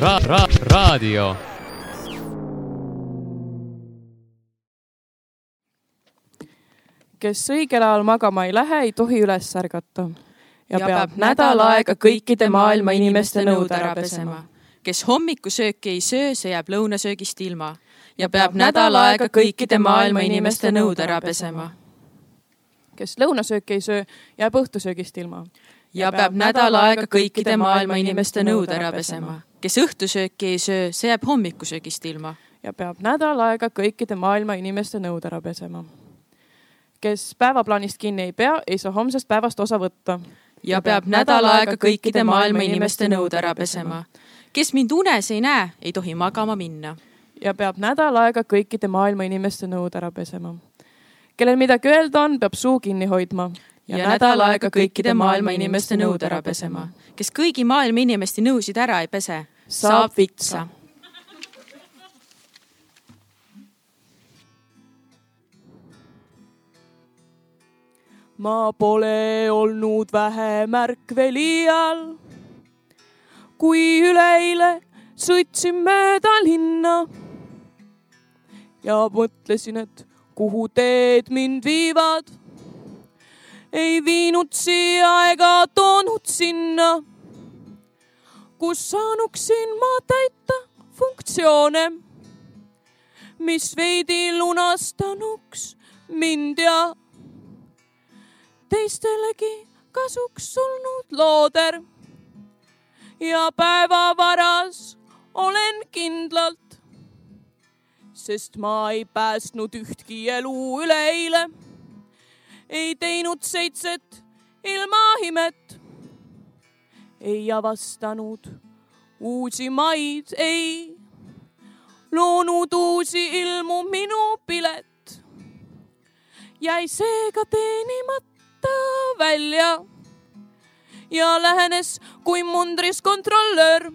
Ra-, ra-, raadio kes õigel ajal magama ei lähe, ei tohi üles ärgata. ja peab nädal aega kõikide maailma inimeste nõud ära pesema. kes hommikusööki ei söö, see jääb lõunasöögist ilma ja peab nädal aega kõikide maailma inimeste nõud ära pesema. Kes lõunasööki ei söö, jääb õhtusöögist ilma. ja peab nädal aega kõikide maailma inimeste nõud ära pesema. kes õhtusööki ei söö, see jääb hommikusöögist ilma. ja peab nädal aega kõikide maailma inimeste nõud ära pesema. kes päevaplaanist kinni ei pea, ei saa homsest päevast osa võtta. ja peab nädal aega kõikide maailma inimeste nõud ära pesema. kes mind unes ei näe, ei tohi magama minna ja peab nädal aega kõikide maailma inimeste nõud ära pesema. Kellel midagi öelda on, peab suu kinni hoidma. ja, ja nädal aega kõikide maailma inimeste nõud ära pesema. kes kõigi maailma inimeste nõusid ära ei pese, saab vitsa ma pole olnud vähem ärkvel iial, kui üleeile sõitsin mööda linna ja mõtlesin, et kuhu teed mind viivad. ei viinud siia ega toonud sinna, kus saanuksin ma täita funktsioone, mis veidi lunastanuks mind ja teistelegi kasuks olnud looder. ja päevavaras olen kindlalt sest ma ei päästnud ühtki elu üleeile. ei teinud seitset ilma imet. ei avastanud uusi maid, ei loonud uusi ilmu minu pilet. jäi seega teenimata välja ja lähenes kui mundris kontrollöör.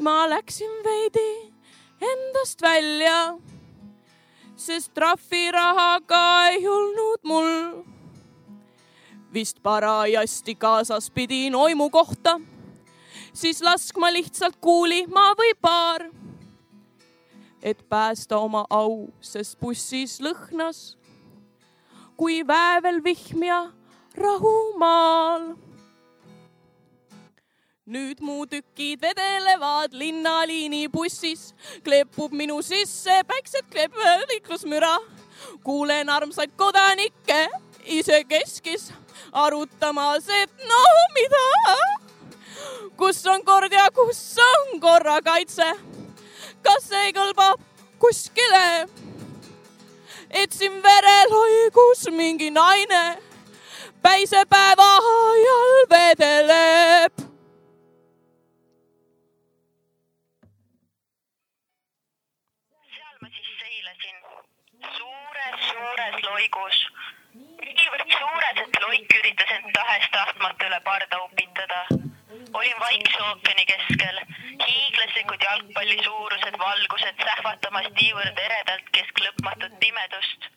ma läksin veidi endast välja, sest trahvirahaga ei olnud mul. Vist parajasti kaasas pidin oimu kohta, siis laskma lihtsalt kuulima või paar, et päästa oma au, sest bussis lõhnas kui väävelvihm ja rahumaal nüüd mu tükid vedelevad linnaliini bussis, kleepub minu sisse päikset kleepiv liiklusmüra. kuulen armsaid kodanikke isekeskis arutamas, et no mida, kus on kord ja kus on korrakaitse, kas see kõlbab kuskile? etsin verelhoigus mingi naine päisepäeva ajal vedeleb suures loigus. niivõrd suures, et loik üritas end tahes-tahtmata üle parda upitada. olin Vaikse ookeani keskel, hiiglaslikud jalgpalli suurused valgused sähvatamas niivõrd eredalt kesk lõpmatut pimedust,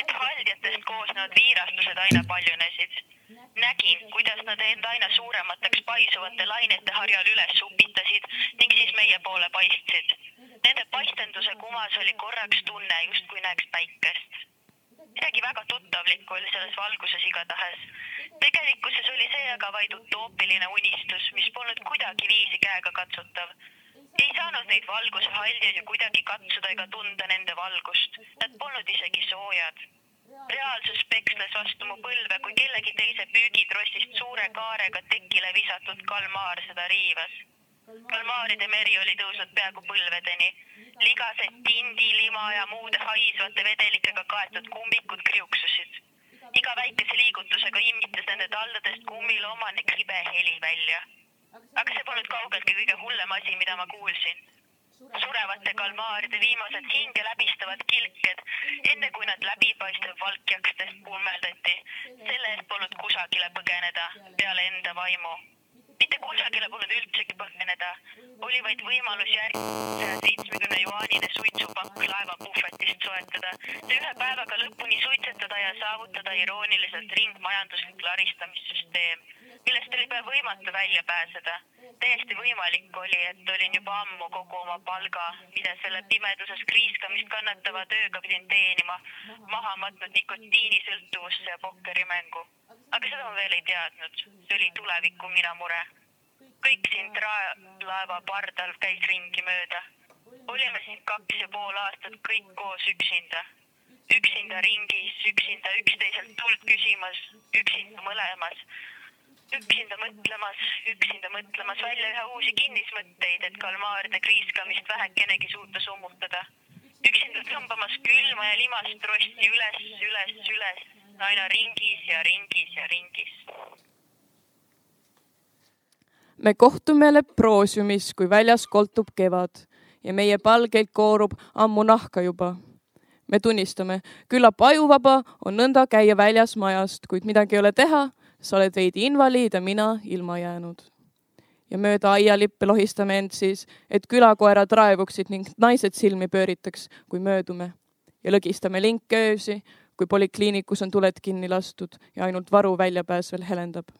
et haldjatest koosnevad viirastused aina paljunesid. nägin, kuidas nad end aina suuremateks paisuvate lainete harjal üles upitasid ning siis meie poole paistsid Nende paistenduse kumas oli korraks tunne, justkui näeks päikest. Midagi väga tuttavlikku oli selles valguses igatahes. tegelikkuses oli see aga vaid utoopiline unistus, mis polnud kuidagiviisi käegakatsutav. ei saanud neid valguse haljaid ju kuidagi katsuda ega tunda nende valgust. Nad polnud isegi soojad reaalsus peksles vastu mu põlve, kui kellegi teise püügitrossist suure kaarega tekile visatud kalmaar seda riivas kalmaaride meri oli tõusnud peaaegu põlvedeni. ligased tindi, lima ja muude haisvate vedelikega kaetud kummikud kriuksusid. iga väikese liigutusega immitas nende taldadest kummiloomanik libe heli välja. aga see polnud kaugeltki kõige hullem asi, mida ma kuulsin. surevate kalmaaride viimased hinge läbistavad kilked, enne kui nad läbipaistev valkjakstest pulmeldati. selle eest polnud kusagile põgeneda peale enda vaimu mitte kusagile polnud üldsegi põgeneda, oli vaid võimalus järgmise seitsme seitsmekümne juaanine suitsupakk laevapuhvetist soetada, see ühe päevaga lõpuni suitsetada ja saavutada irooniliselt ringmajanduslik laristamissüsteem, millest oli pea võimatu välja pääseda. täiesti võimalik oli, et olin juba ammu kogu oma palga, mida selle pimeduses kriiskamist kannatava tööga pidin teenima, maha matnud nikotiinisõltuvusse ja pokkerimängu. aga seda ma veel ei teadnud, see oli tuleviku mina mure kõik siin laeva pardal käis ringi mööda. olime siin kaks ja pool aastat kõik koos üksinda. üksinda ringis, üksinda üksteiselt tuld küsimas, üksinda mõlemas. Üksinda mõtlemas, üksinda mõtlemas välja üha uusi kinnismõtteid, et kalmaaride kriiskamist vähekenegi suuta summutada. üksinda tõmbamas külma ja limast rosti üles, üles, üles, aina ringis ja ringis ja ringis me kohtume leproosiumis, kui väljas koltub kevad ja meie palgeid koorub ammu nahka juba. me tunnistame, küllap ajuvaba on nõnda käia väljas majast, kuid midagi ei ole teha, sa oled veidi invaliid ja mina ilma jäänud. ja mööda aialippe lohistame end siis, et külakoerad raevuksid ning naised silmi pööritaks, kui möödume ja lõgistame linke öösi, kui polikliinikus on tuled kinni lastud ja ainult varu väljapääs veel helendab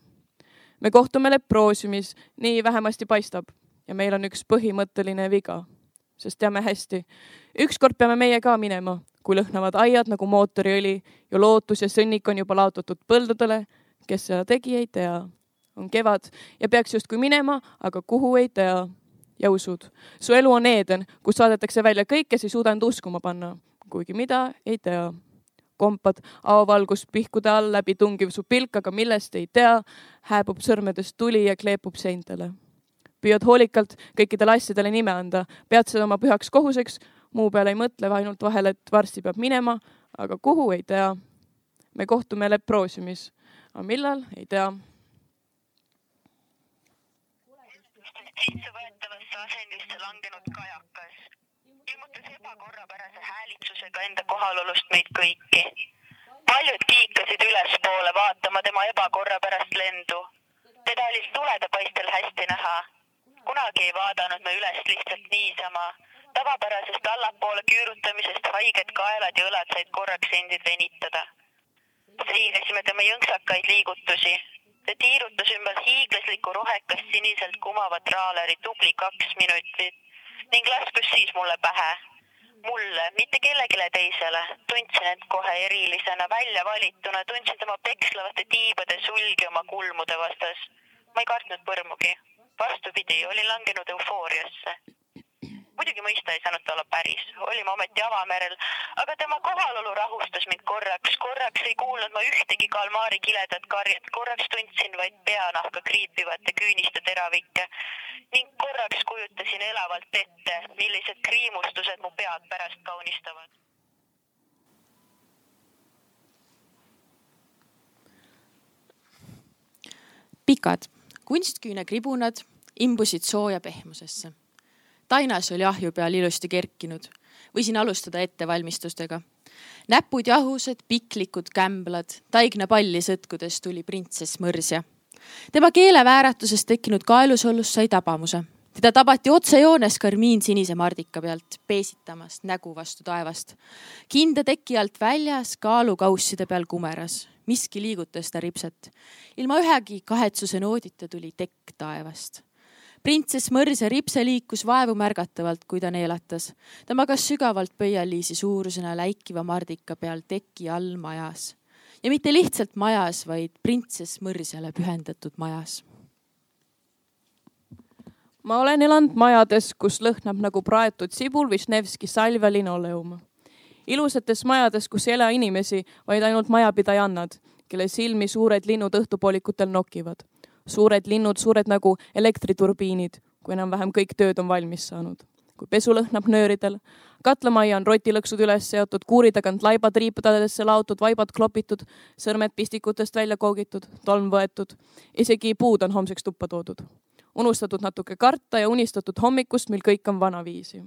me kohtume leproosiumis, nii vähemasti paistab ja meil on üks põhimõtteline viga, sest teame hästi, ükskord peame meie ka minema, kui lõhnavad aiad nagu mootoriõli ja lootus ja sõnnik on juba laotatud põldudele. Kes seda tegi, ei tea. on kevad ja peaks justkui minema, aga kuhu ei tea. ja usud, su elu on Eeden, kus saadetakse välja kõik, kes ei suuda end uskuma panna, kuigi mida ei tea kompad avavalgust pihkude all läbi tungiv su pilk, aga millest ei tea, hääbub sõrmedest tuli ja kleepub seintele. püüad hoolikalt kõikidele asjadele nime anda, pead seda oma pühaks kohuseks, muu peale ei mõtle, ainult vahel, et varsti peab minema, aga kuhu ei tea. me kohtume leproosiumis, aga millal, ei tea. sissevõetavasse asendisse langenud kajakas ilmutas ebakorrapärase häälitsusega enda kohalolust meid kõiki. paljud kiikasid ülespoole vaatama tema ebakorrapärast lendu. teda oli tuledepaistel hästi näha. kunagi ei vaadanud me üles lihtsalt niisama. tavapärasest allapoole küürutamisest haiged kaelad ja õlad said korraks endid venitada. Seiresime tema jõnksakaid liigutusi. ta tiirutas ümber hiiglaslikku rohekast siniselt kumavat traaleri tubli kaks minutit ning laskus siis mulle pähe. mulle, mitte kellelegi teisele. tundsin end kohe erilisena, välja valituna, tundsin tema pekslavate tiibade sulgi oma kulmude vastas. ma ei kartnud põrmugi. vastupidi, olin langenud eufooriasse muidugi mõista ei saanud ta olla päris, olime ometi avamerel, aga tema kohalolu rahustas mind korraks, korraks ei kuulnud ma ühtegi kalmaari kiledat karjet, korraks tundsin vaid peanahka kriipivate küüniste teravikke. Ning korraks kujutasin elavalt ette, millised kriimustused mu pead pärast kaunistavad. pikad kunstküünekribunad imbusid sooja pehmusesse tainas oli ahju peal ilusti kerkinud. võisin alustada ettevalmistustega. näpud jahused, piklikud kämblad, taigna palli sõtkudes tuli printsess Mõrsja. tema keelevääratusest tekkinud kaelusollus sai tabamuse. teda tabati otsejoones karmiinsinise mardika pealt, peesitamas nägu vastu taevast. kinda teki alt väljas, kaalukausside peal kumeras miski liigutas ta ripset. ilma ühegi kahetsuse noodita tuli tekk taevast printsess Mõrse ripse liikus vaevu märgatavalt, kui ta neelatas. ta magas sügavalt pöialiisi suurusena läikiva mardika peal teki all majas. ja mitte lihtsalt majas, vaid printsess Mõrsele pühendatud majas. ma olen elanud majades, kus lõhnab nagu praetud sibul Višnevski salvia linoleum. ilusates majades, kus ei ela inimesi, vaid ainult majapidajannad, kelle silmi suured linnud õhtupoolikutel nokivad suured linnud, suured nagu elektriturbiinid, kui enam-vähem kõik tööd on valmis saanud. kui pesu lõhnab nööridel, katlamajja on rotilõksud üles seotud, kuuri tagant laibad riipudadesse laotud, vaibad klopitud, sõrmed pistikutest välja koogitud, tolm võetud, isegi puud on homseks tuppa toodud. unustatud natuke karta ja unistatud hommikust, mil kõik on vanaviisi.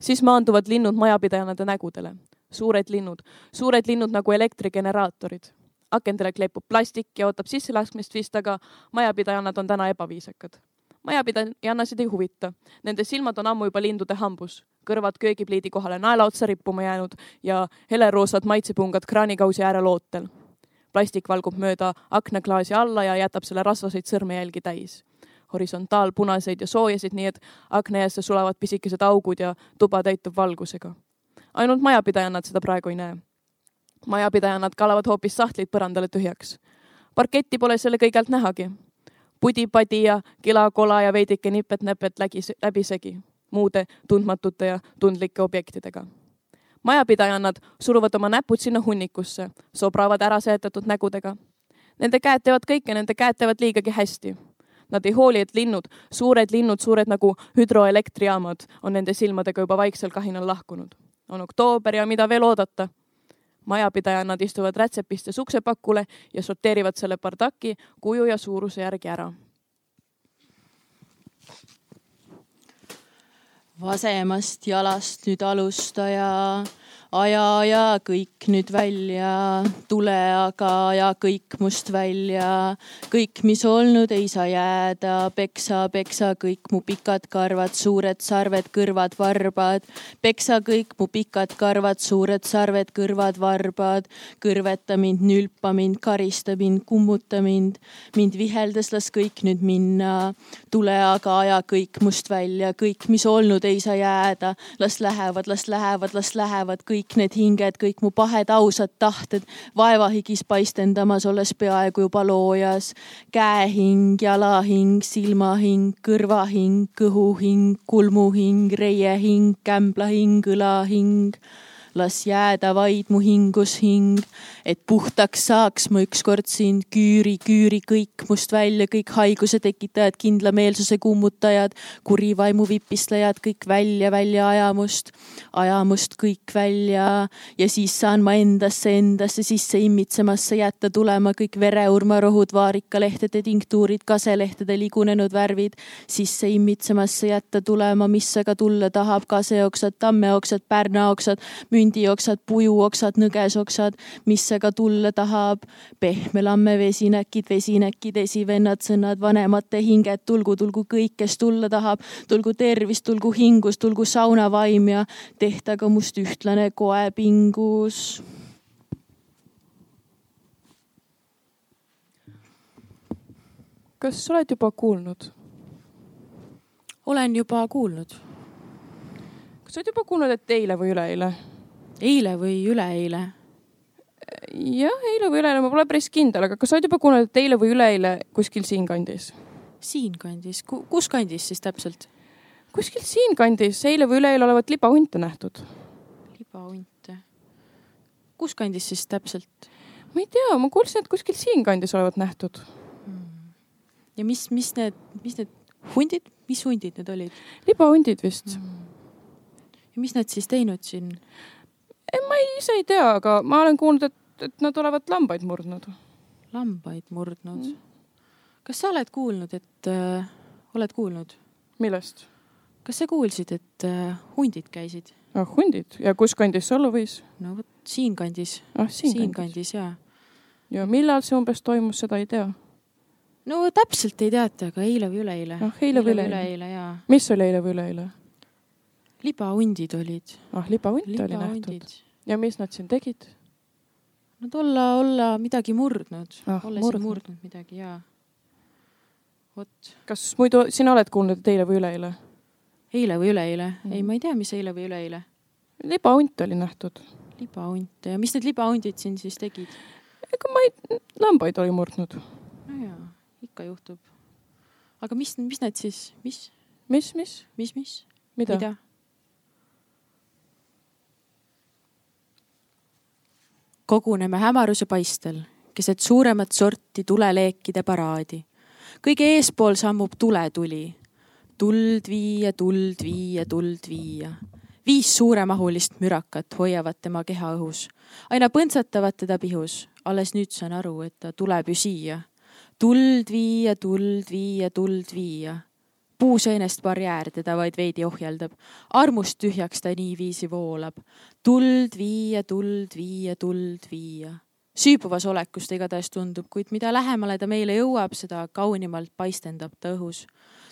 siis maanduvad linnud majapidajate nägudele, suured linnud, suured linnud nagu elektrigeneraatorid akendele kleepub plastik ja ootab sisselaskmist vist, aga majapidajannad on täna ebaviisakad. majapidajannasid ei huvita. Nende silmad on ammu juba lindude hambus, kõrvad köögipliidi kohale naela otsa rippuma jäänud ja heleroosad maitsepungad kraanikausi äärel ootel. plastik valgub mööda aknaklaasi alla ja jätab selle rasvaseid sõrmejälgi täis. horisontaalpunaseid ja soojasid, nii et akna eesse sulavad pisikesed augud ja tuba täitub valgusega. ainult majapidajannad seda praegu ei näe. Majapidajannad kalavad hoopis sahtlid põrandale tühjaks. parketti pole selle kõigelt nähagi pudi-padi ja kila-kola ja veidike nipet-näpet läbisegi muude tundmatute ja tundlike objektidega. majapidajannad suruvad oma näpud sinna hunnikusse, sobravad ära seletatud nägudega. Nende käed teevad kõike, nende käed teevad liigagi hästi. Nad ei hooli, et linnud, suured linnud, suured nagu hüdroelektrijaamad, on nende silmadega juba vaiksel kahinal lahkunud. on oktoober ja mida veel oodata majapidajannad istuvad rätsepistes uksepakule ja sorteerivad selle bardaki kuju ja suuruse järgi ära. vasemast jalast nüüd alustaja aja ja kõik nüüd välja, tule aga ja kõik must välja. kõik, mis olnud, ei saa jääda, peksa, peksa kõik mu pikad karvad, suured sarved, kõrvad, varbad. peksa kõik mu pikad karvad, suured sarved, kõrvad, varbad. kõrveta mind, nülpa mind, karista mind, kummuta mind. mind viheldes las kõik nüüd minna. tule aga aja kõik must välja, kõik, mis olnud, ei saa jääda. las lähevad, las lähevad, las lähevad kõik kõik need hinged, kõik mu pahed ausad tahted vaevahigis paistendamas, olles peaaegu juba loojas. käehing, jalahing, silmahing, kõrvahing, kõhuhing, kulmuhing, reiehing, kämblahing, õlahing las jääda vaid mu hingus hing, et puhtaks saaks ma ükskord sind küüri, küüri kõik must välja, kõik haiguse tekitajad, kindlameelsuse kummutajad, kuri vaimu vipistlejad, kõik välja, välja ajamust, ajamust kõik välja. Ja siis saan ma endasse, endasse sisse imitsemasse jätta tulema kõik vereurmarohud, vaarikalehtede tinktuurid, kaselehtede ligunenud värvid, sisse imitsemasse jätta tulema, mis aga tulla tahab, kaseoksad, tammeoksad, pärnaoksad, mündioksad, pujuoksad, nõgesoksad, mis aga tulla tahab. pehmelamme vesinäkid, vesinäkid, esivennad, sõnad, vanemate hinged, tulgu, tulgu kõik, kes tulla tahab. tulgu tervist, tulgu hingus, tulgu saunavaim ja tehtagu must ühtlane koepingus. kas sa oled juba kuulnud? olen juba kuulnud. kas sa oled juba kuulnud, et eile või üleeile? Eile või üleeile? jah, eile või üleeile, ma pole päris kindel, aga kas sa oled juba kuulnud, et eile või üleeile kuskil siinkandis? siinkandis, kus kandis siis täpselt? kuskil siinkandis eile või üleeile olevat libahunte nähtud. libahunte? kus kandis siis täpselt? ma ei tea, ma kuulsin, et kuskil siinkandis olevat nähtud hmm.. ja mis, mis need, mis need hundid, mis hundid need olid? libahundid vist hmm ja mis nad siis teinud siin? Ma ise ei tea, aga ma olen kuulnud, et, et nad olevat lambaid murdnud. lambaid murdnud mm.? kas sa oled kuulnud, et äh,, oled kuulnud? millest? kas sa kuulsid, et äh, hundid käisid? ah, hundid ja kus kandis see olla võis? no vot siinkandis ah,. siinkandis ja. ja millal see umbes toimus, seda ei tea? no täpselt ei teata, aga eile või üleeile. ah, eile või üleeile. jaa. mis oli eile või üleeile? Libahundid olid. ah, libahunte liba oli nähtud. ja mis nad siin tegid? Nad olla, olla midagi murdnud ah,. olla murdnud. siin murdnud midagi ja. vot. kas muidu sina oled kuulnud, et eile või üleeile? eile või üleeile mm.? ei, ma ei tea, mis eile või üleeile. libahunt oli nähtud. libahunte ja mis need libahundid siin siis tegid? ega ma ei, lambaid oli murdnud. no jaa, ikka juhtub. aga mis, mis need siis, mis? mis, mis? mis, mis? mida, mida?? Koguneme hämaruse paistel keset suuremat sorti tuleleekide paraadi. kõige eespool sammub tuletuli. tuld viia, tuld viia, tuld viia. viis suuremahulist mürakat hoiavad tema keha õhus, aina põntsatavad teda pihus. alles nüüd saan aru, et ta tuleb ju siia. tuld viia, tuld viia, tuld viia puuseenest barjäär teda vaid veidi ohjeldab. armust tühjaks ta niiviisi voolab. tuld viia, tuld viia, tuld viia. süübuvas olekus ta igatahes tundub, kuid mida lähemale ta meile jõuab, seda kaunimalt paistendab ta õhus.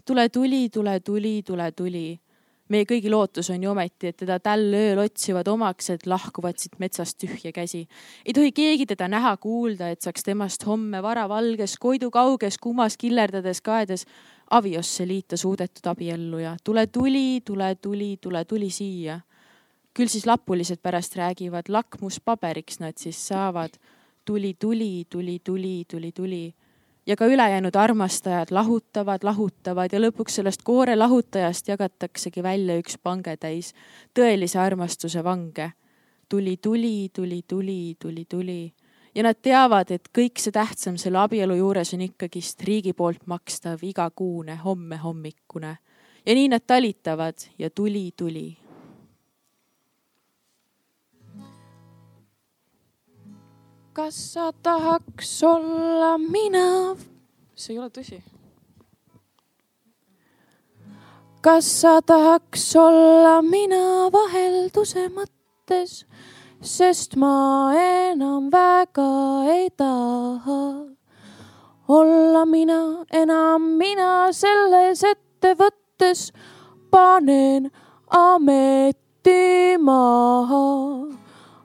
tule tuli, tule tuli, tule tuli. meie kõigi lootus on ju ometi, et teda täll ööl otsivad omaksed lahkuvad siit metsast tühja käsi. ei tohi keegi teda näha, kuulda, et saaks temast homme varavalges, Koidu kauges kumas killerdades kaedes aviosse liita suudetud abielluja. tule tuli, tule tuli, tule tuli siia küll siis lapulised pärast räägivad, lakmuspaberiks nad siis saavad. tuli, tuli, tuli, tuli, tuli, tuli. ja ka ülejäänud armastajad lahutavad, lahutavad ja lõpuks sellest koore lahutajast jagataksegi välja üks pangetäis tõelise armastuse vange. tuli, tuli, tuli, tuli, tuli, tuli ja nad teavad, et kõik see tähtsam selle abielu juures on ikkagist riigi poolt makstav igakuune homme hommikune. ja nii nad talitavad ja tuli, tuli kas sa tahaks olla mina? see ei ole tõsi. kas sa tahaks olla mina vahelduse mõttes, sest ma enam väga ei taha olla mina enam mina selles ettevõttes, panen ameti maha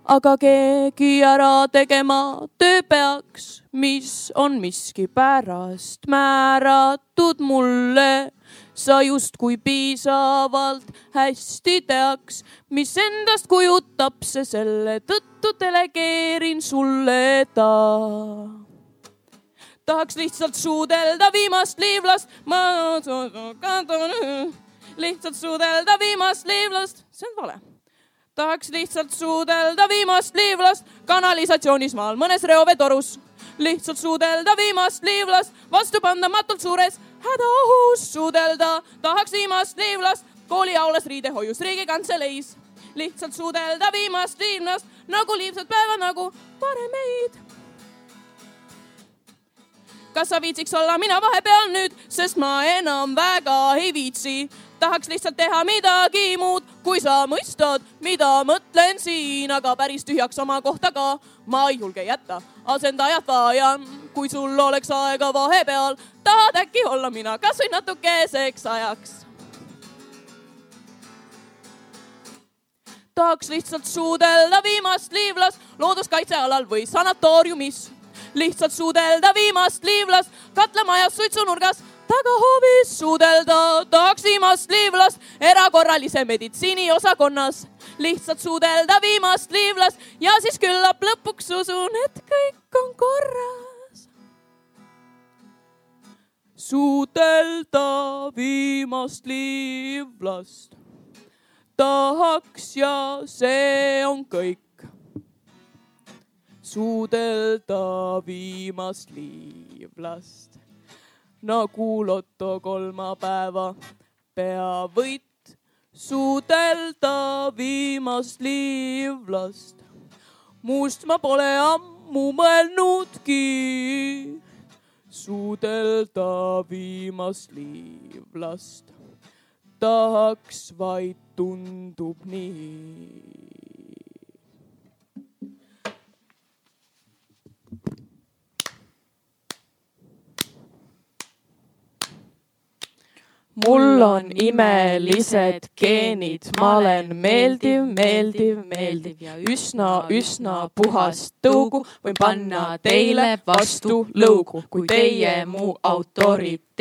aga keegi ära tegema töö peaks, mis on miskipärast määratud mulle. Sa justkui piisavalt hästi teaks, mis endast kujutab see, selle tõttu delegeerin sulle ta. Tahaks lihtsalt suudelda viimast liivlast, ma lihtsalt suudelda viimast liivlast, see on vale. Tahaks lihtsalt suudelda viimast liivlast kanalisatsioonis maal mõnes reoveetorus. lihtsalt suudelda viimast liivlast vastupandamatult suures hädaohus suudelda. Tahaks viimast liivlast. Kooliaulas riidehoius Riigikantseleis. lihtsalt suudelda viimast liivlast. Nagu liivset päeva nagu paremeid. kas sa viitsiks olla mina vahepeal nüüd, sest ma enam väga ei viitsi. Tahaks lihtsalt teha midagi muud, kui sa mõistad, mida mõtlen siin, aga päris tühjaks oma kohta ka ma ei julge jätta. asendajat vajan, kui sul oleks aega vahepeal, tahad äkki olla mina kasvõi natukeseks ajaks? tahaks lihtsalt suudelda viimast liivlast looduskaitsealal või sanatooriumis. lihtsalt suudelda viimast liivlast katlamajas suitsunurgas tagahoovis suudelda, tahaks viimast liivlast erakorralise meditsiini osakonnas. lihtsalt suudelda viimast liivlast ja siis küllap lõpuks usun, et kõik on korras. Suudelda viimast liivlast tahaks ja see on kõik. suudelda viimast liivlast nagu loto kolmapäeva peavõit, suudelda viimast liivlast. muust ma pole ammu mõelnudki, suudelda viimast liivlast. tahaks vaid tundub nii mul on imelised geenid, ma olen meeldiv, meeldiv, meeldiv ja üsna, üsna puhas tõugu. võin panna teile vastu lõugu, kui teie mu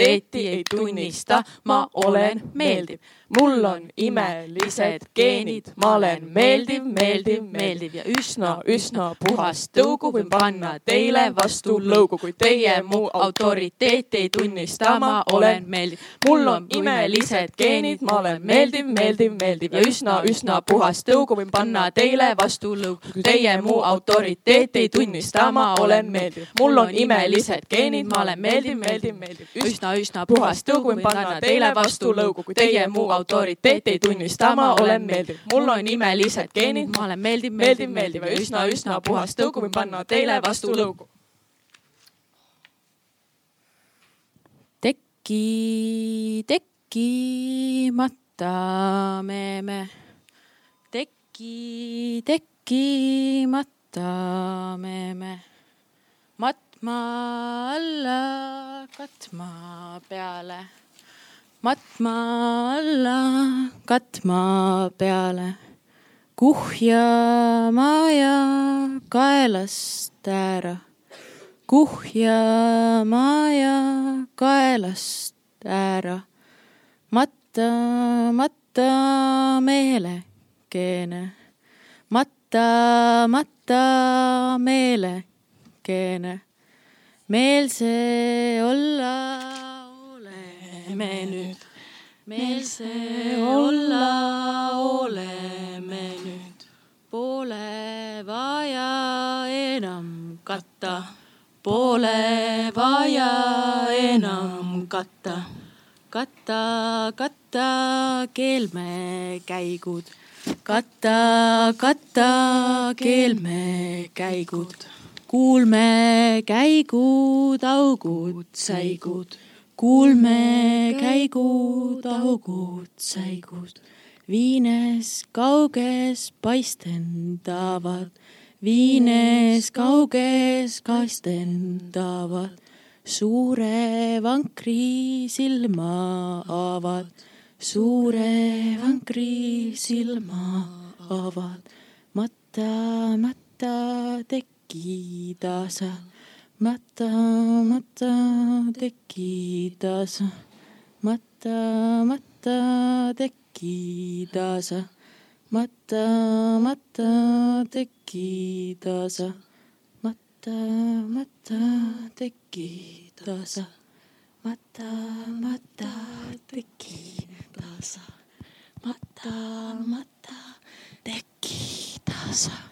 autoriteeti ei tunnista, ma olen meeldiv. Mul on imelised geenid, ma olen meeldiv, meeldiv, meeldiv. Ja üsna, üsna puhas tõugu võin panna teile vastu lõugu, kui teie mu autoriteeti ei tunnista, ma olen meeldiv. mul on imelised geenid, ma olen meeldiv, meeldiv, meeldiv. Ja üsna, üsna puhas tõugu võin panna teile vastu lõugu, kui teie mu autoriteeti ei tunnista, ma olen meeldiv. mul on imelised geenid, ma olen meeldiv, meeldiv, meeldiv, üsna, üsna puhas tõugu võin panna teile vastu lõugu, kui teie mu autoriteet ei tunnista, ma olen meeldiv. mul on imelised geenid, ma olen meeldiv, meeldiv, meeldiv ja üsna, üsna puhas tõugu võin panna teile vastu lõugu. teki, tekimata meeme, teki, tekimata meeme matma alla, katma peale. matma alla, katma peale. kuhjama ja kaelast ära. kuhjama ja kaelast ära. matta, matta meelekeene. matta, matta meelekeene meelse olla oleme nüüd, meelse olla oleme nüüd. Pole vaja enam katta, pole vaja enam katta. katta, katta keelmekäigud, katta, katta keelmekäigud kuulme käigud, augud, säigud, kuulme käigud, augud, säigud. viines kauges paistendavad, viines kauges kaistendavad, suure vankri silma avad, suure vankri silma avad, matta, matta tekib き出さ。またまたでき出さ。またまたでき出さ。またまたでき出さ。またまたでき出さ。またまたでき出さ。またまたできーさ。